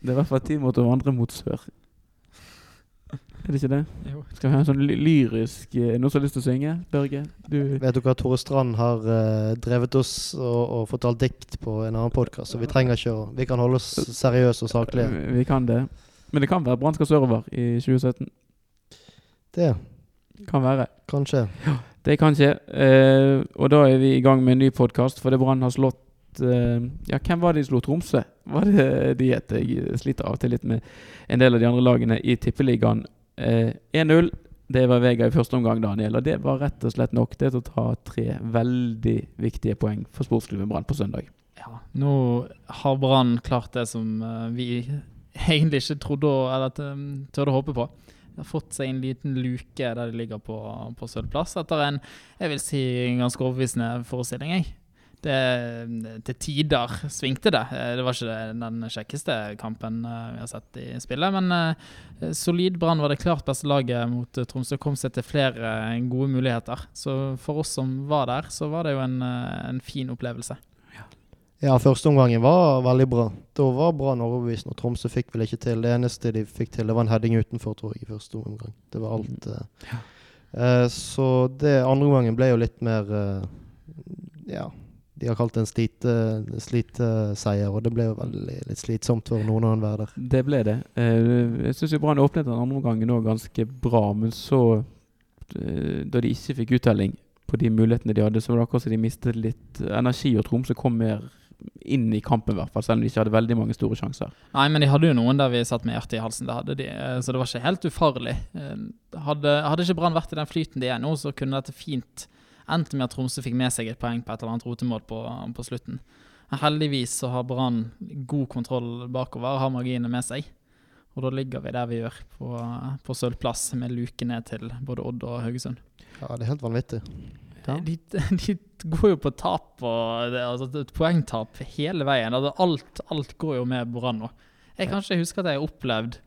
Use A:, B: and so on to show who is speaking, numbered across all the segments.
A: Det er i hvert fall tid mot å vandre mot sør. Er det ikke det?
B: Jo.
A: Skal vi ha en sånn ly- lyrisk eh, Noen som har lyst til å synge? Børge? Du
C: Vet du hva Tore Strand har uh, drevet oss og, og fortalt dikt på en annen podkast, så vi trenger ikke å Vi kan holde oss seriøse og saklige.
A: Vi kan det. Men det kan være Brann skal sørover i 2017.
C: Det
A: Kan være.
C: Kanskje. Ja,
A: Det kan skje. Uh, og da er vi i gang med en ny podkast, fordi Brann har slått eh, Ja, hvem var det de slo? Tromsø? Var det de het? Jeg sliter av og til litt med en del av de andre lagene i Tippeligaen. Eh, 1-0. Det var Vega i første omgang, Daniel. Og det var rett og slett nok det til å ta tre veldig viktige poeng for sportsklubben Brann på søndag.
B: Ja, nå har Brann klart det som eh, vi egentlig ikke trodde eller tørde å håpe på. De har fått seg en liten luke der de ligger på, på sølvplass etter en jeg vil si, ganske overbevisende forestilling. Jeg. Det, til tider svingte det. Eh, Det var ikke den kjekkeste kampen eh, vi har sett i spillet, men eh, solid Brann var det klart beste laget mot Tromsø. Kom seg til flere gode muligheter. Så for oss som var der, så var det jo en, en fin opplevelse.
C: Ja, førsteomgangen var veldig bra. Da var Brann overbevist, og Tromsø fikk vel ikke til. Det eneste de fikk til, det var en heading utenfor, tror jeg, i første omgang. Det var alt. eh. Eh, så det andre omgangen ble jo litt mer Ja, de har kalt det en slite, sliteseier, og det ble jo veldig litt slitsomt for noen av hver der.
A: Det ble det. Eh, jeg syns Brann åpnet den andre omgangen òg ganske bra, men så, eh, da de ikke fikk uttelling på de mulighetene de hadde, så var det akkurat som de mistet litt energi, og Tromsø kom mer inn i kampen, i hvert fall, selv om de ikke hadde veldig mange store sjanser.
B: Nei, men de hadde jo noen der vi satt med hjertet i halsen. Det hadde de, eh, så det var ikke helt ufarlig. Eh, Hadde, hadde ikke Brann vært i den flyten de er nå, så kunne dette fint endt med at Tromsø fikk med seg et poeng på et eller annet rotemål på, på slutten. Heldigvis så har Brann god kontroll bakover, har marginene med seg. Og da ligger vi der vi gjør, på, på sølvplass, med luke ned til både Odd og Haugesund.
C: Ja, det er helt vanvittig.
A: Ja.
B: De, de går jo på tap og det, altså et poengtap hele veien. Altså alt, alt går jo med Brann nå. Jeg kan ikke huske at jeg har opplevd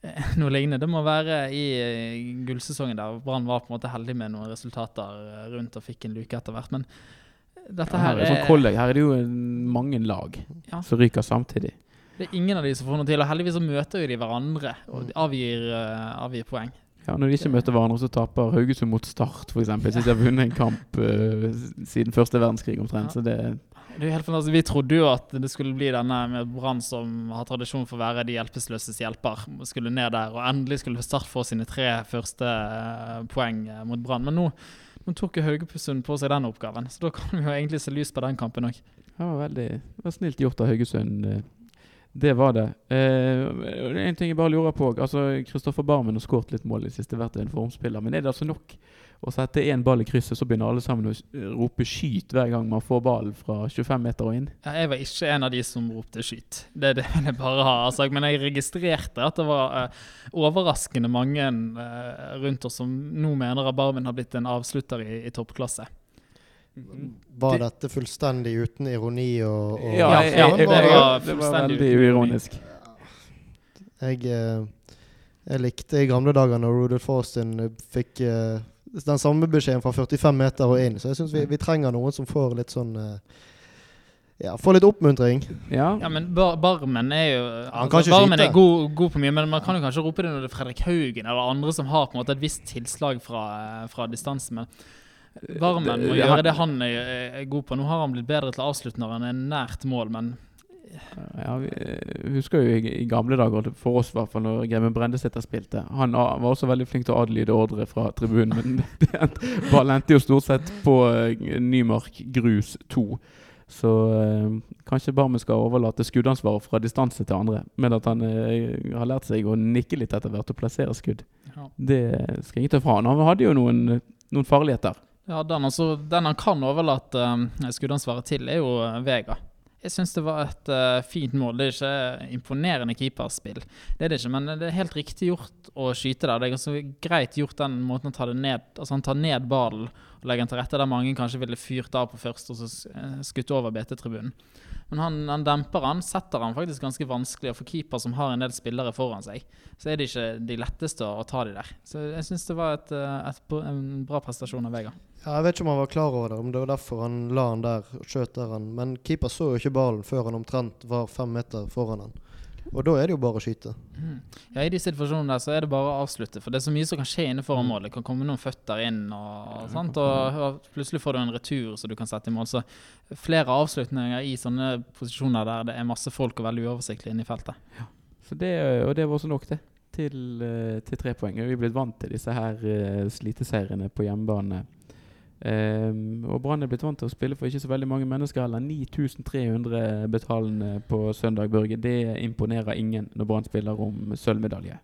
B: noe lignende. Det må være i eh, gullsesongen der Brann var på en måte heldig med noen resultater eh, rundt og fikk en luke etter hvert. Men dette
A: her,
B: her
A: er sånn her er det jo mange lag
B: Ja.
A: som ryker samtidig.
B: det er ingen av de som får noe til. Og heldigvis så møter jo de hverandre og de avgir, eh, avgir poeng.
A: Ja, Når de ikke møter hverandre, så taper Haugesund mot Start, f.eks. Hvis de har vunnet en kamp uh, siden første verdenskrig omtrent.
B: Ja.
A: Så det
B: Det er helt fantastisk. Vi trodde jo at det skulle bli denne med Brann som har tradisjon for å være de hjelpeløses hjelper. Skulle ned der, og endelig skulle Start få sine tre første eh, poeng eh, mot Brann. Men nå, nå tok Haugesund på seg den oppgaven, så da kan vi jo egentlig se lys på den kampen òg.
A: Var veldig det var snilt gjort av Haugesund. eh. Det var det. Eh, en ting jeg bare lurer på. Altså, Kristoffer Barmen har skåret litt mål i siste, vært en formspiller. Men er det altså nok å etter én ball i krysset, så begynner alle sammen å rope 'skyt' hver gang man får ballen fra 25 meter og inn?
B: Ja, Jeg var ikke en av de som ropte skyt. Det, er det jeg bare har sagt. Men jeg registrerte at det var uh, overraskende mange uh, rundt oss som nå mener at Barmen har blitt en avslutter i, i toppklasse.
C: Var
B: Det-
C: dette fullstendig uten ironi og, og
A: Ja,
B: Ja,
A: jeg,
B: ja,
A: jeg, jeg,
B: det var
A: det var veldig uironisk.
C: Jeg, eh, jeg likte i gamle dager når Rudolf Austin fikk eh, den samme beskjeden fra 45 meter og inn. Så jeg syns vi, vi trenger noen som får litt sånn eh, Ja, får litt oppmuntring.
A: Ja.
B: Ja, men bar Barmen er jo
C: altså,
B: Barmen er god, god på mye, men man kan jo kanskje rope det når det er Fredrik Haugen eller andre som har på en måte et visst tilslag fra, eh, fra distanse. Men Barmen må gjøre det han er god på. Nå har han blitt bedre til å avslutte når han er nært mål, men
A: Ja, vi eh, husker jo i, i gamle dager, for oss i hvert fall, når Gremmen Brendesæter spilte. Han var også veldig flink til å adlyde ordre fra tribunen, men det ballen endte jo stort sett på eh, Nymark grus 2. Så eh, kanskje Barmen skal overlate skuddansvaret fra distanse til andre, men at han eh, har lært seg å nikke litt etter hvert og plassere skudd.
B: ja.
A: Det skal jeg ikke ta fra han. Han hadde jo noen, noen farligheter.
B: Ja, den. Altså, den han kan overlate um, skuddansvaret til, er jo eh, Vega. Jeg syns det var et uh, fint mål. Det er ikke imponerende keeperspill, det er det ikke, men det er helt riktig gjort å skyte der. Det er ganske greit gjort den måten å ta det ned Altså Han tar ned ballen og legger den til rette der mange kanskje ville fyrt av på først og så eh, skutt over BT-tribunen. Men han, han demper han, setter han faktisk ganske vanskelig. Og for keeper som har en del spillere foran seg, så er det ikke de letteste å, ta de der. Så jeg syns det var et, eh, et, en bra prestasjon av Vega.
C: Ja, jeg vet ikke om han var klar over det, om det var derfor han la han der og skjøt der han Men keeper så jo ikke ballen før han omtrent var fem meter foran han. Og da er det jo bare å skyte.
B: Mm. Ja, I de situasjonene der så er det bare å avslutte. For det er så mye som kan skje innenfor området. mål. Det kan komme noen føtter inn, og, sant? og, og plutselig får du en retur som du kan sette i mål. Så flere avslutninger i sånne posisjoner der det er masse folk og veldig uoversiktlig inne i feltet.
A: Så det, og det var også nok, det. Til, eh, til tre poeng. Vi er blitt vant til disse her sliteseriene sliteseierne på hjemmebane. Um, og Brann er blitt vant til å spille for ikke så veldig mange mennesker heller. 9300 betalende på søndag, Børge. Det imponerer ingen når Brann spiller om sølvmedalje.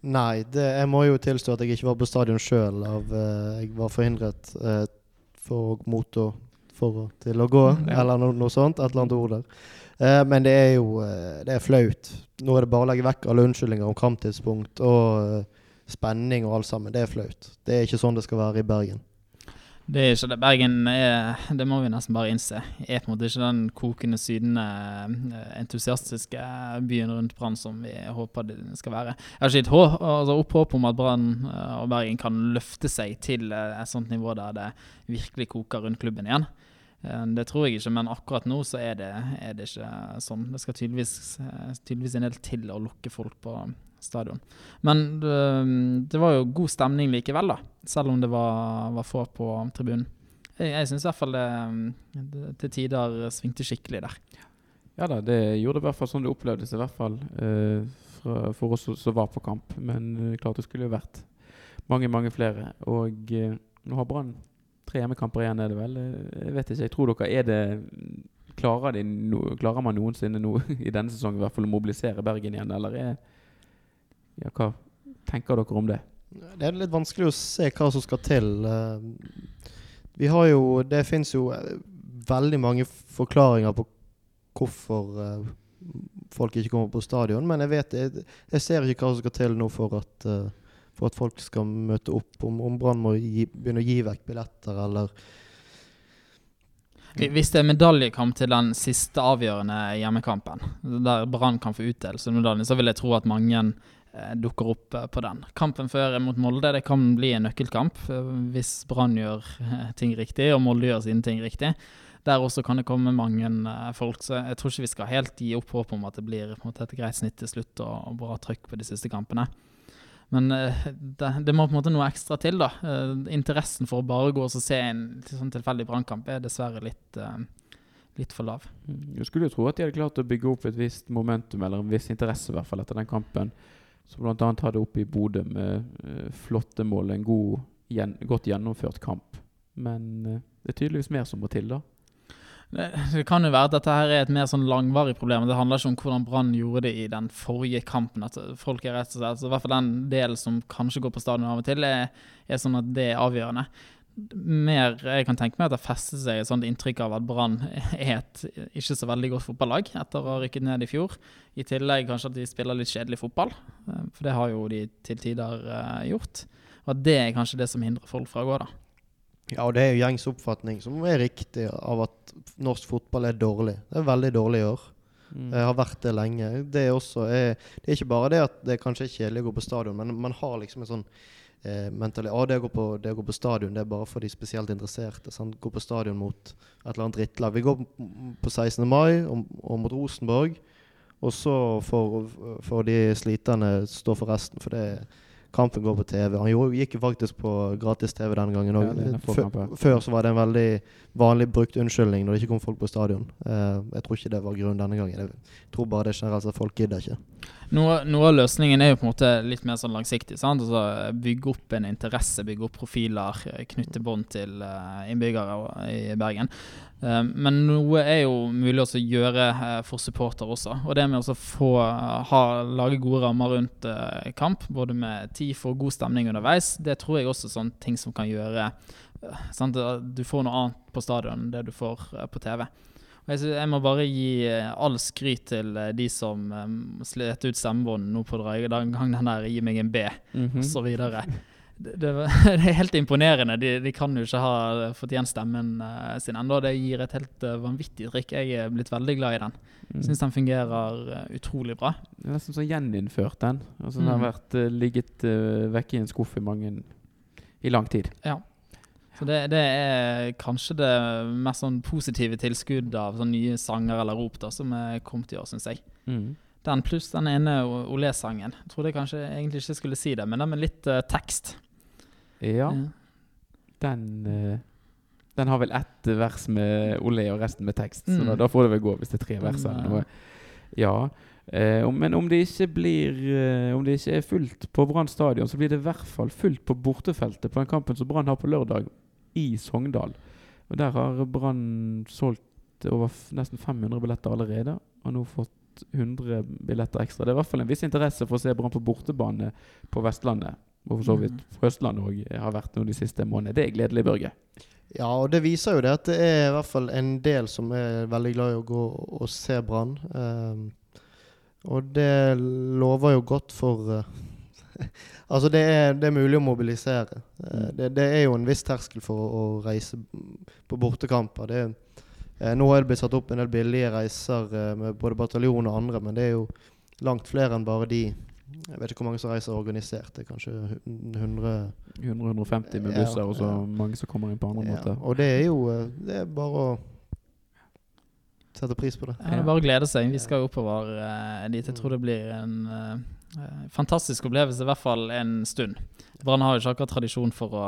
C: Nei, det, jeg må jo tilstå at jeg ikke var på stadion sjøl. Uh, jeg var forhindret uh, for moto for, til å gå, ja. eller no, noe sånt. Et eller annet ord der. Uh, men det er jo det er flaut. Nå er det bare å legge vekk alle unnskyldninger om kamptidspunkt og spenning og alt sammen. Det er flaut. Det er ikke sånn det skal være i Bergen.
B: Det er ikke det. Bergen er, det må vi nesten bare innse, er på en måte ikke den kokende, sydende, eh, entusiastiske byen rundt Brann som vi håper det skal være. Jeg har ikke gitt håp, altså opp håp om at Brann eh, og Bergen kan løfte seg til eh, et sånt nivå der det virkelig koker rundt klubben igjen. Det tror jeg ikke, men akkurat nå så er det, er det ikke sånn. Det skal tydeligvis, tydeligvis en del til å lukke folk på, stadion. Men det, det, var jo god stemning likevel, da. Selv om det var, var få på tribunen. Jeg, jeg syns i hvert fall det, det, til tider svingte skikkelig der.
A: Ja da, det gjorde det i hvert fall sånn det opplevdes, i hvert fall eh, for, for, oss som var på kamp. Men eh, klart det skulle jo vært mange, mange flere. Og eh, nå har Brann tre hjemmekamper igjen, er det vel? Jeg vet ikke. Jeg tror dere er det Klarer, de no, klarer man noensinne no, i denne sesongen i hvert fall å mobilisere Bergen igjen, eller er ja, hva tenker dere om det?
C: Det er litt vanskelig å se hva som skal til. Eh, vi har jo Det fins jo eh, veldig mange forklaringer på hvorfor eh, folk ikke kommer på stadion, men jeg vet jeg, jeg ser ikke hva som skal til nå for at, for at folk skal møte opp. Om, om Brann må gi, begynne å gi vekk billetter, eller
B: hvis det er medaljekamp til den siste avgjørende hjemmekampen, der Brann kan få utdelt medaljen, så vil jeg tro at mange dukker opp eh, på den. Kampen før mot Molde det kan bli en nøkkelkamp eh, hvis Brann gjør ting riktig og Molde gjør sine ting riktig. Der også kan det komme mange folk, så jeg tror ikke vi skal helt gi opp håp om at det blir måte, et greit snitt til slutt og, og, bra trøkk på de siste kampene. Men det, det, må på en måte noe ekstra til. da. interessen for å bare gå og se en sånn tilfeldig brannkamp er dessverre litt, litt for lav.
A: Mm, du skulle jo tro at de hadde klart å bygge opp et visst momentum, eller en viss interesse i hvert fall etter den kampen som bl.a. hadde oppe i Bodø med uh, flotte mål. En god, gjen, godt gjennomført kamp. Men uh, det er tydeligvis mer som må til, da.
B: Det, kan jo være at dette her er et mer sånn langvarig problem. Det handler ikke om hvordan Brann gjorde det i den forrige kampen. At folk er rett og slett, altså, I hvert fall den delen som kanskje går på stadion av og til, er, er sånn at det er avgjørende mer Jeg kan tenke meg at det fester seg et sånt inntrykk av at Brann er et ikke så veldig godt fotballag etter å ha rykket ned i fjor. I tillegg kanskje at de spiller litt kjedelig fotball, eh, for det har jo de til tider uh, gjort. Og at det er kanskje det som hindrer folk fra å gå, da.
C: Ja, og det er jo gjengs oppfatning som er riktig av at norsk fotball er dårlig. Det er veldig dårlig i år. Mm. Det har vært det lenge. Det er, også, er, det er ikke bare det at det kanskje er kjedelig å gå på stadion, men man har liksom en sånn eh, mentalitet. Ah, det, å gå på, det å gå på stadion det er bare for de spesielt interesserte. Sant? Gå på stadion mot et eller annet drittlag. Vi går på 16. mai og, og mot Rosenborg. Og så får de sliterne stå for resten, for det kampen går på TV. Han gikk jo faktisk på gratis-TV denne gangen òg. Ja, før så var det en veldig vanlig brukt unnskyldning når det ikke kom folk på stadion. Uh, jeg tror ikke det var grunnen denne gangen. Jeg tror bare det er generelt at folk gidder ikke.
B: Noe, noe, av løsningen er jo på en måte litt mer sånn langsiktig. sant? Altså, bygge opp en interesse, bygge opp profiler, knytte bånd til uh, innbyggere i Bergen. Uh, men noe er jo mulig å gjøre uh, for supporter også. Og det med å få ha, lage gode rammer rundt kamp, både med TIFO og god stemning underveis, det tror jeg også er sånne ting som kan gjøre sant? Du får noe annet på stadion enn det du får på TV. Jeg, må bare gi eh, all skryt til eh, de som sletter slet ut stemmebånd nå på gang den der 'Gi meg en B', mm -hmm. osv. Det, det, det, er helt imponerende. De, de, kan jo ikke ha fått igjen stemmen uh, sin ennå. Det gir et helt uh, vanvittig trykk. Jeg er blitt veldig glad i den. Mm. Syns den fungerer uh, utrolig bra.
A: Det er nesten sånn gjeninnført den. Altså, Den har mm. vært ligget vekk i en skuff i mange i lang tid.
B: Ja. Så det, det er kanskje det mest sånn positive tilskuddet av sånn nye sanger eller rop da, som er kommet i år, syns jeg.
A: Mm.
B: Den pluss den ene Olé-sangen. Jeg trodde jeg kanskje egentlig ikke skulle si det, men den med litt tekst.
A: Ja, den uh, Den har vel ett vers med Olé og resten med tekst, så
B: Mm.
A: da, da får det vel gå hvis det er tre vers eller noe. Ja. Uh, om- men om det ikke blir uh, Om det ikke er fullt på Brann stadion, så blir det i hvert fall fullt på bortefeltet på den kampen som Brann har på lørdag, i Sogndal. Og Der har Brann solgt over nesten 500 billetter allerede, og nå fått 100 billetter ekstra. Det er i hvert fall en viss interesse for å se Brann på bortebane på Vestlandet. Og for så vidt for Østlandet òg har vært nå de siste månedene. Det er gledelig, Børge.
C: Ja, og det viser jo det at det er i hvert fall en del som er veldig glad i å gå og se Brann. Um, og det lover jo godt for uh, Altså, det er, det er mulig å mobilisere. Eh,
A: Mm.
C: det, det er jo en viss terskel for å, å reise på bortekamper. Det, eh, nå er det blitt satt opp en del billige reiser eh, med både bataljon og andre, men det er jo langt flere enn bare de Jeg vet ikke hvor mange som reiser organisert. Det er kanskje 100
A: 100-150 med
C: Ja,
A: busser, og så
C: ja.
A: mange som kommer inn på andre
C: Ja,
A: måter.
C: og det er jo eh, Det er bare å sette pris på det.
B: Ja, det er bare å glede seg. Vi skal jo oppover uh, dit. Jeg tror det blir en eh, fantastisk opplevelse, i hvert fall en stund. Brann har jo ikke akkurat tradisjon for å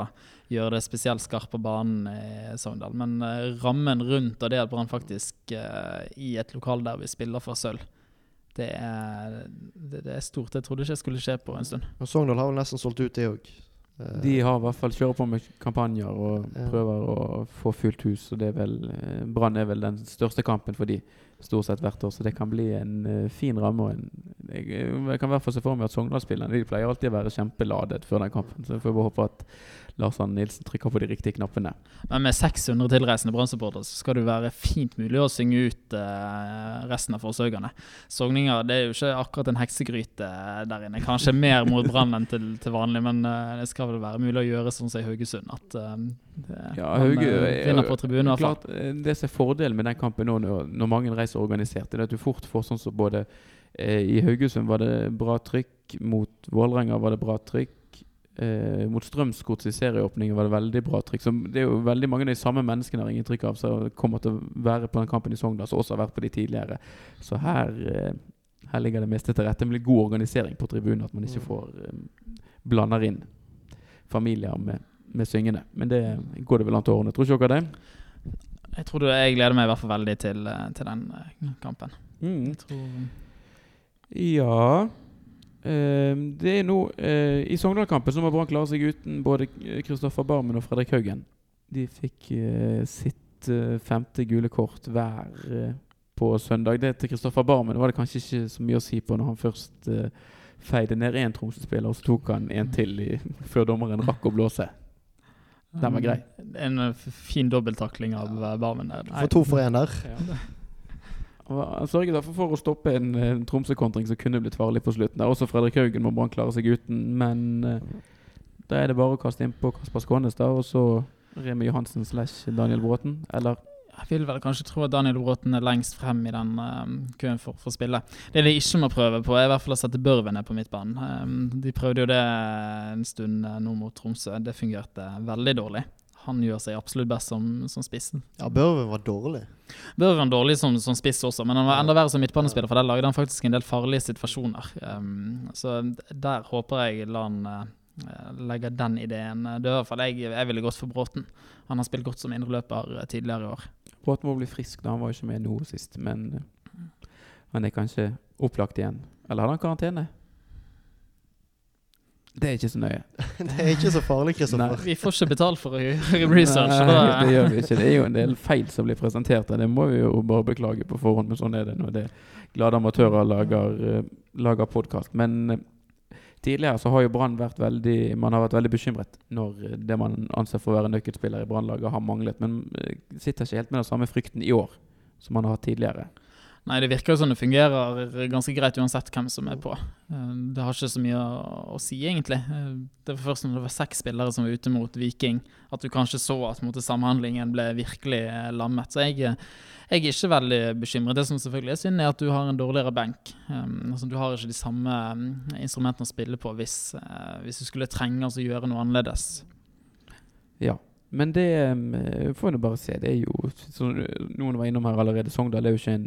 B: gjøre det spesielt skarpt på banen i Sogndal, men uh, rammen rundt og det at Brann faktisk i et lokalderby spiller for sølv, det er, det, det er stort. Jeg trodde ikke det skulle skje på en stund.
C: Og Sogndal har vel nesten solgt ut, det òg.
A: De har i hvert fall kjører på med kampanjer og
C: Ja.
A: prøver å få fullt hus. Og det er vel eh, Brann er vel den største kampen for de stort sett hvert år, så det kan bli en uh, fin ramme. en jeg, jeg kan i hvert fall se for meg at Sogndal-spillerne De pleier alltid å være kjempeladet før den kampen, så jeg får bare håpe at Lars Arne Nilsen trykker på de riktige knappene.
B: Men med 600 tilreisende Brann-supportere så skal det være fint mulig å synge ut uh, resten av forsøkene. Sogninger det er jo ikke akkurat en heksegryte der inne. Kanskje mer mot Brann enn til, til vanlig, men uh, det skal vel være mulig å gjøre sånn som i Haugesund. At eh, det,
A: Ja, Hauge
B: eh,
A: jo
B: på tribunen.
A: Klart, eh, det som er fordelen med den kampen nå, når, når mange reiser organisert, er at du fort får sånn som både eh, I Haugesund var det bra trykk, mot Vålerenga var det bra trykk. Eh, mot Strømsgods i serieåpningen var det veldig bra trykk. Så det er jo veldig mange av de samme menneskene har inntrykk av som kommer til å være på den kampen i Sogndal, som også har vært på de tidligere. Så her, eh, her ligger det meste til rette. Det blir god organisering på tribunen, at man ikke får eh, blander inn familier med, med syngende. Men det går det vel an til å ordne. Tror ikke dere det?
B: Jeg tror det, jeg gleder meg i hvert fall veldig til, eh, til den eh, kampen.
A: Mm.
B: Jeg tror
A: Ja eh, Det er nå I Sogndal-kampen så må Brann klare seg uten både Kristoffer Barmen og Fredrik Haugen. De fikk sitt femte gule kort hver på søndag. Det til Kristoffer Barmen var det kanskje ikke så mye å si på når han først feide ned én Tromsø-spiller, og så tok han en til i, før dommeren rakk å blåse. Den var grei.
B: En eh, fin dobbelttakling av eh, Barmen der.
C: For to for én der.
A: Han Han sørget derfor for å stoppe en, en Tromsø-kontring som kunne blitt farlig på slutten. Der også Fredrik Haugen må Brann klare seg uten, men uh, da er det bare å kaste inn på Kasper Skånes, da, og så Remi Johansen slash Daniel Bråten. Eller
B: Jeg vil vel kanskje tro at Daniel Bråten er lengst frem i den eh, køen for, for å spille. Det de ikke må prøve på, er i hvert fall å sette Børven ned på midtbanen. Um, de prøvde jo det en stund eh, nå mot Tromsø. Det fungerte veldig dårlig. Han gjør seg absolutt best som, som spissen.
C: Ja, Børven var dårlig.
B: Børven dårlig som, som spiss også, men han var enda verre som midtbanespiller, for der lagde han faktisk en del farlige situasjoner. Um, så der håper jeg Lan uh, legger den ideen død. For jeg, jeg ville gått for Bråten. Han har spilt godt som indreløper eh, tidligere i år.
A: Bråten må bli frisk, da. Han var jo ikke med nå sist, men eh, han er kanskje opplagt igjen. Eller hadde han karantene? Det er ikke så nøye.
C: Det er ikke så farlig, Kristoffer.
B: Vi får ikke betalt for å gjøre research.
A: Nei, det gjør vi ikke. Det er jo en del feil som blir presentert her. Det må vi jo bare beklage på forhånd, men sånn er det når det glade amatører lager, lager podkast. Men eh, tidligere så har jo Brann vært veldig Man har vært veldig bekymret når det man anser for å være nøkkelspiller i Brannlaget, har manglet. Men eh, sitter ikke helt med den samme frykten i år som man har hatt tidligere.
B: Nei, det virker jo som det fungerer ganske greit uansett hvem som er på. Eh, Det har ikke så mye å, si, egentlig. Eh, Det var først når det var seks spillere som var ute mot Viking, at du kanskje så at måte, samhandlingen ble virkelig eh, lammet. Så jeg, jeg er ikke veldig bekymret. Det som selvfølgelig er synd, er at du har en dårligere benk. Um, altså, du har ikke de samme um, instrumentene å spille på hvis, hvis du skulle trenge altså, å gjøre noe annerledes.
A: Ja. Men det eh, får vi bare se. Det er jo, som noen var innom her allerede, Sogndal er jo ikke en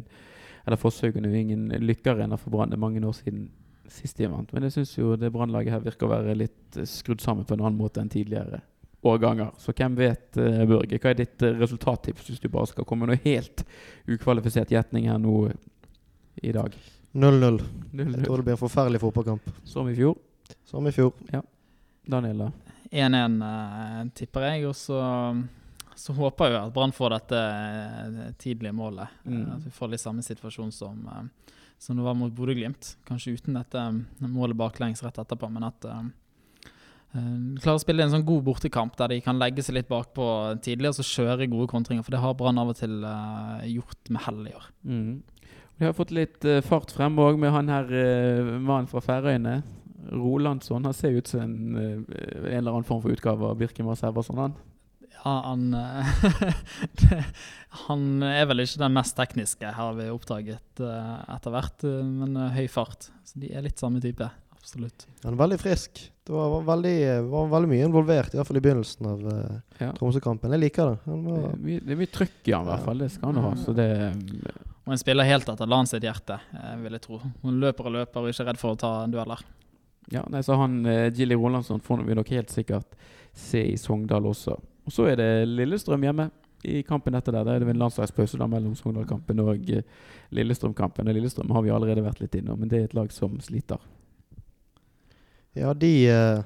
A: Eller forsøkene er jo ingen lykkearena for Brann. Det er mange år siden sist de vant. Men jeg syns jo det Brannlaget her virker å være litt eh, skrudd sammen på en annen måte enn tidligere årganger. Så hvem vet, eh, Børge. Hva er ditt eh, resultattips hvis du bare skal komme med noe helt ukvalifisert gjetning her nå i dag?
C: 0-0.
A: 0-0.
C: Jeg tror det blir en forferdelig fotballkamp.
A: Som i fjor.
C: Som i fjor.
A: Daniel, da?
B: 1-1 eh, tipper jeg, og så, så håper jeg at Brann får dette eh, tidlige målet. Eh,
A: Mm.
B: At vi får litt samme situasjon som, eh, som det var mot Bodø-Glimt. Kanskje uten dette målet baklengs rett etterpå, men at de klarer å spille en sånn god bortekamp der de kan legge seg litt bakpå tidlig og så kjøre gode kontringer. For det har Brann av og til gjort med hell i år.
A: Mm. Vi har fått litt fart frem òg med han her mannen fra Færøyene. Rolandsson. Han ser ut som en, en eller annen form for utgave av Birken Vassæversson. Han.
B: Han eh, Han er vel ikke den mest tekniske, har vi oppdaget eh, etter hvert, eh, men høy fart. Så de er litt samme type. Absolutt.
C: Han er veldig frisk. Det var, veldig, var veldig mye involvert, i hvert fall i begynnelsen av
A: Ja.
C: Tromsø-kampen. Jeg liker det. Han
A: Det
C: var,
A: er mye- det er mye trykk i han i hvert fall. Det skal han jo ha. Så det
B: Og en spiller helt etter land sitt hjerte, vil jeg tro. Hun løper og løper og ikke er redd for å ta dueller.
A: Ja, nei, så han Gilly Rolandsson får vi nok helt sikkert se i Sogndal også. Og så er det Lillestrøm hjemme i kampen etter der. Da er det en landslagspause da mellom Sogndal-kampen og eh, Lillestrøm-kampen. Og Lillestrøm har vi allerede vært litt innom, men det er et lag som sliter.
C: ja, de eh,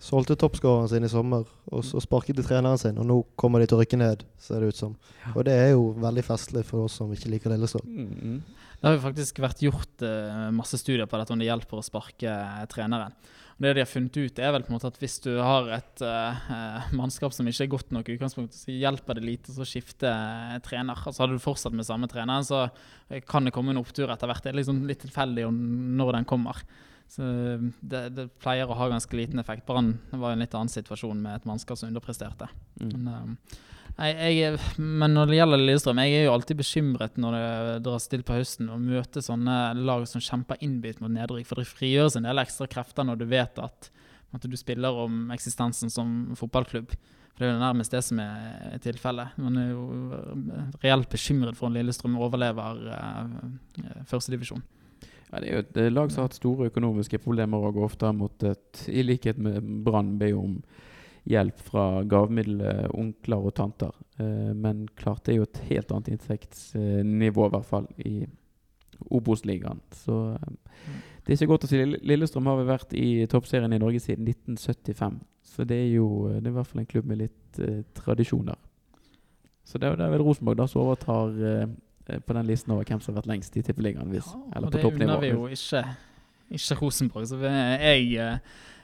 C: solgte toppskåreren sin i sommer, og så sparket de treneren sin, og nå kommer de til å rykke ned, ser det ut som. Og det er jo veldig festlig for oss som ikke liker Lillestrøm.
A: Mm.
B: Det har jo faktisk vært gjort eh, masse studier på dette om det hjelper å sparke eh, treneren. Det de har funnet ut, er vel på en måte at hvis du har et eh, mannskap som ikke er godt nok i utgangspunktet, så hjelper det lite å skifte eh, trener. Altså Hadde du fortsatt med samme trener, så kan det komme en opptur etter hvert. Det er liksom litt tilfeldig om når den kommer. Så det, det pleier å ha ganske liten effekt. Brann var i en litt annen situasjon med et mannskap som underpresterte.
A: Mm.
B: Men, eh, nei, jeg, men når det gjelder Lillestrøm, jeg er jo alltid bekymret når det dras til på høsten og møter sånne lag som kjemper innbitt mot nedrykk. For det frigjøres en del ekstra krefter når du vet at, at du spiller om eksistensen som fotballklubb. For det er jo nærmest det som er tilfellet. Man er jo eh, reelt bekymret for om Lillestrøm overlever eh, førstedivisjon.
A: Ja, det er jo et eh, lag som har hatt store økonomiske problemer og ofte har måttet, i likhet med Brann, be om hjelp fra gavmilde onkler og tanter. Eh, men klart det er jo et helt annet inntektsnivå, i hvert fall, i Obos-ligaen. Så eh, det er ikke godt å si. Lillestrøm har vel vært i toppserien i Norge siden 1975. Så det er jo det er i hvert fall en klubb med litt eh, tradisjoner. Så det det er vel Rosenborg da som overtar eh, på den listen over hvem som har vært lengst i tippeligaen. hvis- Eller
B: og
A: på
B: det unner vi jo ikke, ikke Rosenborg. Så jeg, eh,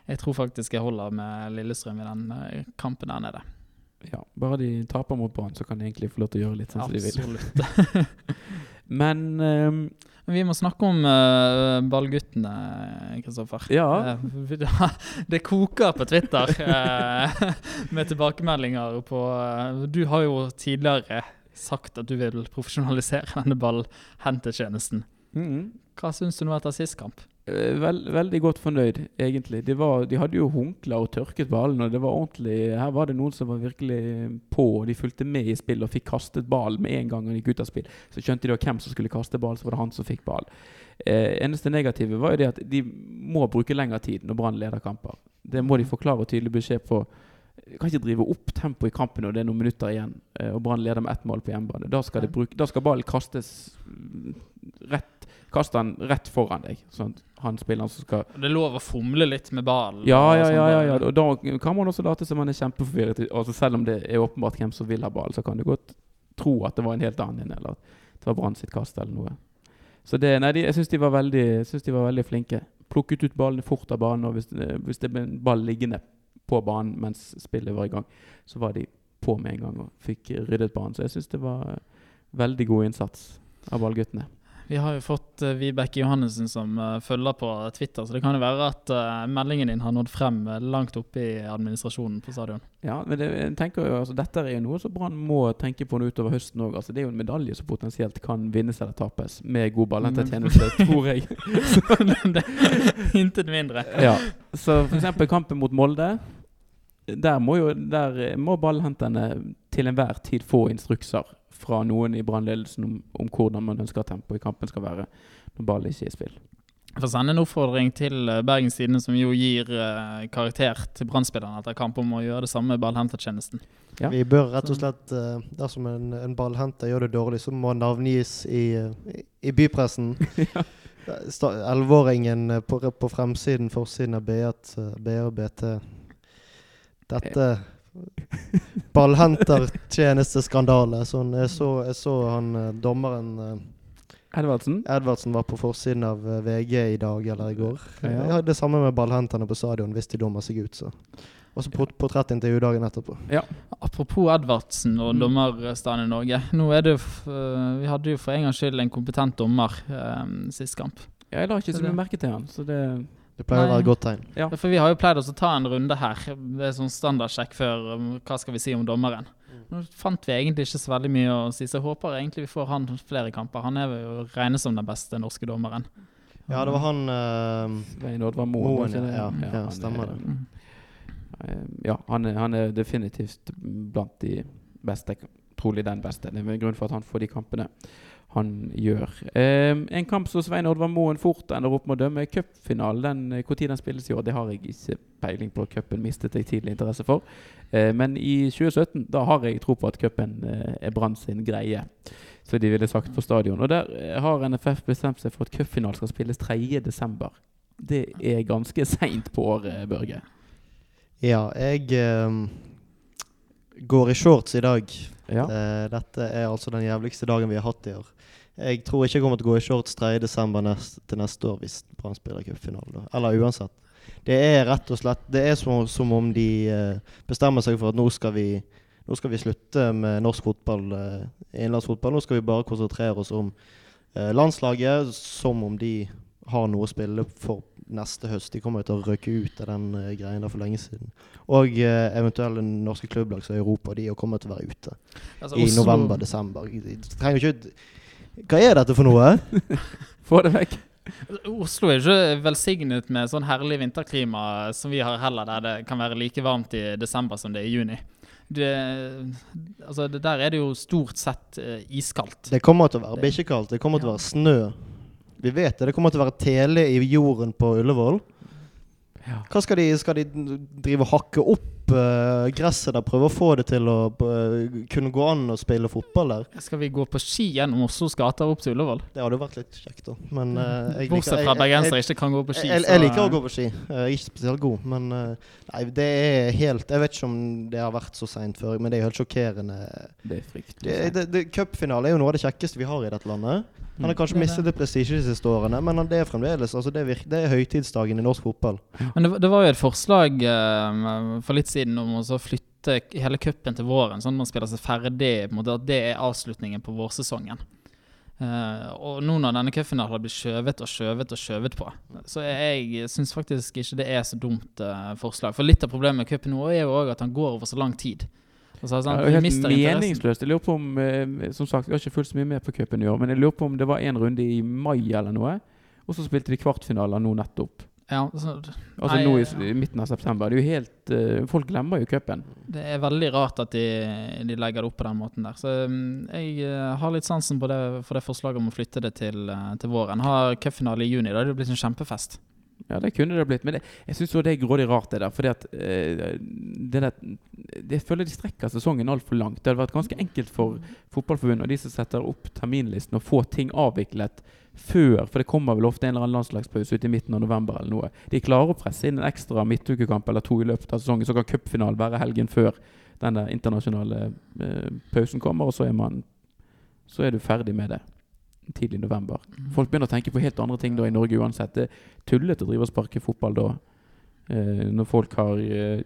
B: jeg tror faktisk jeg holder med Lillestrøm i den eh, kampen der nede.
A: Ja, bare de taper mot Brann, så kan de egentlig få lov til å gjøre litt sånn som de vil.
B: Absolutt.
A: Men
B: um, vi må snakke om uh, ballguttene, Kristoffer.
A: ja,
B: Eh, det koker på Twitter med tilbakemeldinger på Du har jo tidligere sagt at du vil profesjonalisere denne ballhentetjenesten.
A: mhm.
B: Hva syns du nå etter sist kamp?
A: Eh, vel, veldig godt fornøyd, egentlig. De, var, de hadde jo hunkla og tørket ballen, og det var ordentlig Her var det noen som var virkelig på, og de fulgte med i spill og fikk kastet ballen med en gang de gikk ut av spill. Så skjønte de hvem som skulle kaste ballen, så var det han som fikk ballen. Eh, eneste negative var jo det at de må bruke lengre tid når Brann leder kamper. Det må de forklare og tydelig beskjed på. De kan ikke drive opp tempoet i kampen når det er noen minutter igjen, eh, og Brann leder med ett mål på hjemmebane. Da skal, de bruke, da skal ballen kastes rett Kaste den rett foran deg. Sånn at han spilleren som skal
B: Det er lov å fomle litt med ballen.
A: ja, ja,
B: sånn
A: ja, ja, ja. Og da kan man også late som man er kjempeforvirret. Altså selv om det er åpenbart hvem som vil ha ball, så kan du godt tro at det var en helt annen, eller at det var Brann sitt kast eller noe. Så det, nei, de, jeg syns de, de var veldig flinke. Plukket ut ballene fort av banen, og hvis, eh, hvis det ble en ball liggende på banen mens spillet var i gang, så var de på med en gang og fikk ryddet banen. Så jeg syns det var veldig god innsats av ballguttene.
B: Vi har jo fått uh, Vibeke Johannessen som uh, følger på Twitter, så det kan jo være at uh, meldingen din har nådd frem langt oppe i administrasjonen på stadion.
A: Ja, men det, jeg tenker jo, altså, dette er jo noe som Brann må tenke på utover høsten òg. Altså, det er jo en medalje som potensielt kan vinnes eller tapes med god ballhentetjeneste, tror jeg.
B: Intet mindre.
A: Ja, Så f.eks. kampen mot Molde. der må jo der må ballhenterne til enhver tid få instrukser fra noen i brannledelsen om, om hvordan man ønsker at tempoet i kampen skal være når ballen ikke er i spill.
B: Får sende en oppfordring til eh, Bergens Tidende, som jo gir eh, karakter til Brann-spillerne etter kamp, om å gjøre det samme med ballhentertjenesten.
A: Ja.
C: Vi bør rett og slett eh, Dersom en, en ballhenter gjør det dårlig, så må han navngis i, eh, i, i bypressen. Elleveåringen eh, på, på fremsiden, forsiden av B1, eh, BA og BT. Dette Ballhentertjenesteskandale. Sånn, jeg, så, jeg så han eh, dommeren eh,
A: Edvardsen?
C: Edvardsen var på forsiden av eh, VG i dag eller i går.
A: Ja.
C: Ja. Det samme med ballhenterne på stadion, hvis de dommer seg ut. så. Og så port portrettintervju dagen etterpå.
B: Apropos Edvardsen og
A: Mm.
B: dommerstanden i Norge. Nå er det jo Vi hadde jo for en gangs skyld en kompetent dommer um, sist kamp.
A: Ja, jeg la ikke så
B: Det-
A: mye merke til han, så det
C: Det pleier å være et godt tegn.
A: Ja.
B: For vi har jo pleid oss å ta en runde her. Det er sånn standardsjekk før um, hva skal vi si om dommeren. Nå fant vi egentlig ikke så veldig mye å si, så jeg håper egentlig vi får han flere kamper. Han er jo regnet som den beste norske dommeren.
C: Ja, det var han uh,
A: Svein Oddvar Moen.
C: Ja. Ja,
A: han
C: stemmer
A: er-
C: det.
B: Mm.
A: eh, Ja, han er, han er definitivt blant de beste. Trolig den beste. Det er en grunn for at han får de kampene han gjør. Eh, en kamp som Svein Oddvar Moen fort ender opp med å dømme, cupfinalen. Den, eh, den spilles i år, det har jeg ikke peiling på. Cupen mistet jeg tidlig interesse for. Eh, men i 2017 da har jeg tro på at cupen eh, er Brann sin greie. Så de ville sagt på stadion. Og der eh, har NFF bestemt seg for at cupfinalen skal spilles 3.12. Det er ganske seint på året, Børge.
C: Ja, jeg eh, går i shorts i dag.
A: Ja.
C: Eh, dette er altså den jævligste dagen vi har hatt i år. Jeg tror ikke jeg kommer til å gå i shorts 3.12. Nest, til neste år hvis Brann spiller cupfinale. Eller uansett. Det er rett og slett Det er som, som om de eh, bestemmer seg for at nå skal vi nå skal vi slutte med norsk fotball, eh, innenlandsfotball. Nå skal vi bare konsentrere oss om landslaget, som om de har noe å spille for neste høst. De kommer jo til å røke ut av den uh, greien der for lenge siden. Og uh, eventuelle norske klubblag som er i Europa, de kommer til å være ute
B: Altså,
C: i november-desember. De trenger ikke Hva er dette for noe?
A: Få det vekk.
B: Oslo er ikke velsignet med sånn herlig vinterklima som vi har heller, der det kan være like varmt i desember som det er i juni. Det, altså, det der er det jo stort sett eh, iskaldt.
C: Det kommer til å være bikkjekaldt. Det kommer til å være snø. Vi vet det. Det kommer til å være tele i jorden på Ullevål.
A: Ja.
C: Hva skal de, skal de drive og hakke opp eh, gresset der? Prøve å få det til å eh, kunne gå an å spille fotball der?
B: Skal vi gå på ski gjennom Oslos gater opp til Ullevål?
C: Det hadde jo vært litt kjekt, da. Men uh, jeg
B: Bortsett fra bergensere ikke kan gå på ski.
C: Jeg,
B: jeg,
C: jeg liker å gå på ski. Jeg er ikke spesielt god, men Nei, det er helt Jeg vet ikke om det har vært så seint før, men det er helt sjokkerende.
A: Det er fryktelig.
C: Det, det, det, Cupfinale er jo noe av det kjekkeste vi har i dette landet. Han har
A: Mm.
C: kanskje
B: er
C: mistet litt prestisje de siste årene, men det er fremdeles altså det, virker, det er høytidsdagen i norsk fotball.
B: Men det, det var jo et forslag uh, for litt siden om å flytte hele cupen til våren, sånn at man spiller seg ferdig. På en måte, at det er avslutningen på vårsesongen. Uh, og nå når denne cupfinalen har blitt skjøvet og skjøvet og skjøvet på, så jeg syns faktisk ikke det er så dumt uh, forslag. For litt av problemet med cupen nå er jo òg at han går over så lang tid. Altså, sånn,
A: Ja, er helt meningsløst. Jeg lurer på om eh, Som sagt, jeg har ikke fulgt så mye med på cupen i år, men jeg lurer på om det var en runde i mai eller noe, og så spilte de kvartfinaler nå nettopp.
B: Ja, så,
A: Altså
B: Nei,
A: nå i, i midten av september. Det er jo helt uh, Folk glemmer jo cupen.
B: Det er veldig rart at de, de legger det opp på den måten der. Så mm, jeg uh, har litt sansen på det, for det forslaget om å flytte det til, uh, til våren. Har cupfinale i juni. Da hadde det blitt en kjempefest.
A: Ja, det kunne det blitt. Men det, jeg syns det er grådig rart, det der. Fordi at eh, det der Jeg føler de strekker sesongen altfor langt. Det hadde vært ganske enkelt for Fotballforbundet og de som setter opp terminlisten, å få ting avviklet før. For det kommer vel ofte en eller annen landslagspause ut i midten av november eller noe. De klarer å presse inn en ekstra midtukekamp eller to i løpet av sesongen. Så kan cupfinalen være helgen før den internasjonale eh, pausen kommer, og så er man Så er du ferdig med det tidlig i november. Folk begynner å tenke på helt andre ting da i Norge uansett. Det er tullete å drive og sparke fotball da. Eh, når folk har eh,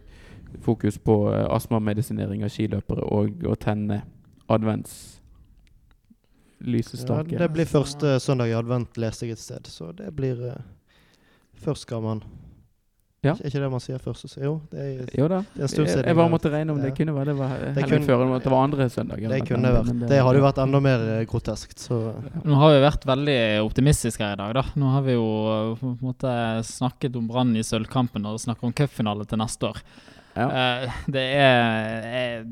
A: fokus på eh, astmamedisinering av skiløpere og å tenne advents
C: Ja, det blir første søndag i advent, leste jeg et sted. Så det blir eh, Først skal man
A: Ja.
C: Er ikke det man sier først? så- Jo, det er,
A: jo da.
C: det er en stund siden.
A: jeg bare måtte regne om det
C: Ja.
A: kunne være det var
C: Det kunne-
A: før, det var andre søndager.
C: Det kunne
A: det
C: vært. Det hadde jo vært enda mer eh, groteskt. Så
B: Nå har vi vært veldig optimistiske her i dag, da. Nå har vi jo eh, på en måte snakket om Brann i sølvkampen og snakker om cupfinale til neste år.
A: Ja.
B: Eh, det er, er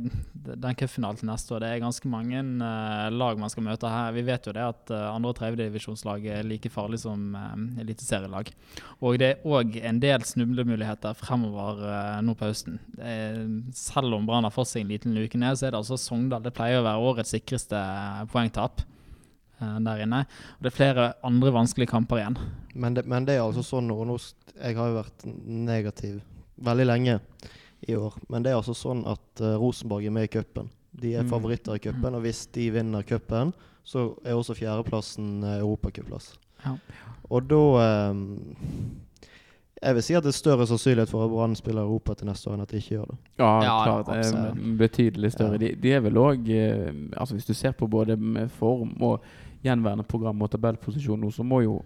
B: den cupfinalen til neste år. Det er ganske mange eh, lag man skal møte her. Vi vet jo det at uh, andre- og tredjedivisjonslag er like farlig som uh, eliteserielag. Og det er òg en del snublemuligheter fremover uh, nå på høsten. Selv om Brann har fått seg en liten luke ned, så er det altså Sogndal. Det pleier å være årets sikreste poengtap der inne. Og det er flere andre vanskelige kamper igjen.
C: Men det, men det er altså sånn nå Jeg har jo vært negativ veldig lenge i år. Men det er altså sånn at uh, Rosenborg er med i cupen. De er
A: Mm.
C: favoritter i cupen, og hvis de vinner cupen, så er også fjerdeplassen uh, europacupplass.
B: Ja.
C: Og da um, Jeg vil si at det er større sannsynlighet for at Brann spiller Europa til neste år enn at de ikke gjør det.
A: Ja,
B: Ja,
A: klart. Det
B: er
A: Betydelig større.
C: Ja.
A: De, de er vel òg altså Hvis du ser på både med form og gjenværende program og tabellposisjon nå, så må jo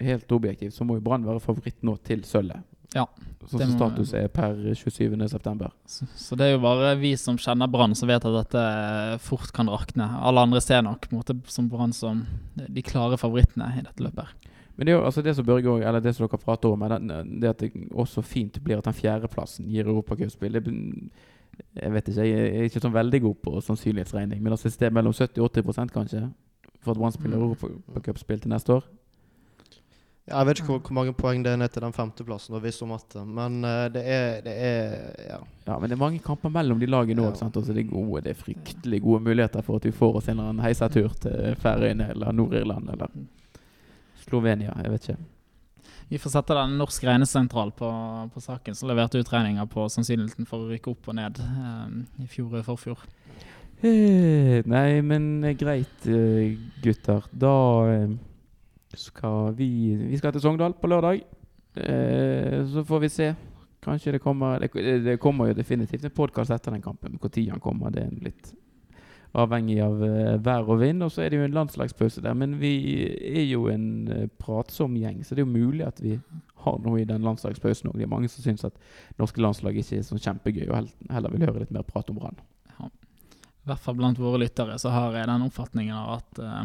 A: helt objektivt så må jo Brann være favoritt nå til sølvet.
B: Ja,
A: Sånn som status er per 27.9.
B: Så, så det er jo bare vi som kjenner Brann, som vet at dette fort kan rakne. Alle andre ser nok på måte som Brann som de klare favorittene i dette løpet.
A: Men det er jo altså det som Børge også, eller det som dere prater om, den, det at det også fint blir at den fjerdeplassen gir europacupspill. Jeg vet ikke, jeg er ikke sånn veldig god på sannsynlighetsregning, men altså et sted mellom 70 og 80% kanskje for at Brann spiller
B: Mm.
A: europacupspill til neste år.
C: Ja, jeg vet ikke hvor, hvor mange poeng det er ned til den femteplassen, og visst om matte, men uh, det er, det er ja.
A: Ja, men det er mange kamper mellom de lagene òg. Ja. det, er gode- det er fryktelig gode muligheter for at vi får oss en eller annen heisetur til Færøyene eller Nord-Irland eller Slovenia. Jeg vet ikke.
B: Vi får sette den norsk regnesentral på, på saken, som leverte utregninger på sannsynligheten for å rykke opp og ned um, i fjor og forfjor.
A: Eh, Nei, men greit, gutter. Da skal vi Vi skal til Sogndal på lørdag. Eh, Så får vi se. Kanskje det kommer Det, det kommer jo definitivt en podkast etter den kampen. Når han kommer, det er litt avhengig av uh, vær og vind. Og så er det jo en landslagspause der. Men vi er jo en uh, pratsom gjeng, så det er jo mulig at vi har noe i den landslagspausen òg. Det er mange som syns at norske landslag ikke er så kjempegøy, og heller vil høre litt mer prat om Brann.
B: I hvert fall blant våre lyttere så har jeg den oppfatningen av at uh,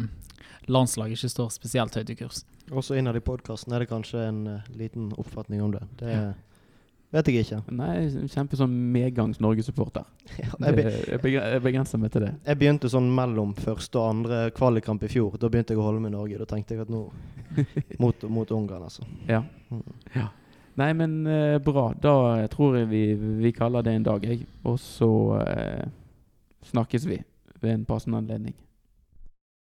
B: landslaget ikke står spesielt høyt i kurs.
C: Også innad i podkasten er det kanskje en uh, liten oppfatning om det. Det
B: Ja.
C: vet jeg ikke.
A: Nei, kjempe sånn medgangs Norge-supporter.
C: Ja, jeg, be,
A: Jeg begrenser meg til det.
C: jeg begynte sånn mellom første og andre kvalikkamp i fjor. Da begynte jeg å holde med Norge. Da tenkte jeg at nå Mot, mot Ungarn, altså.
A: Ja.
C: Mm.
A: ja. Nei, men uh, bra. Da tror jeg vi, vi kaller det en dag, jeg. Og så eh, snakkes vi ved en passende anledning.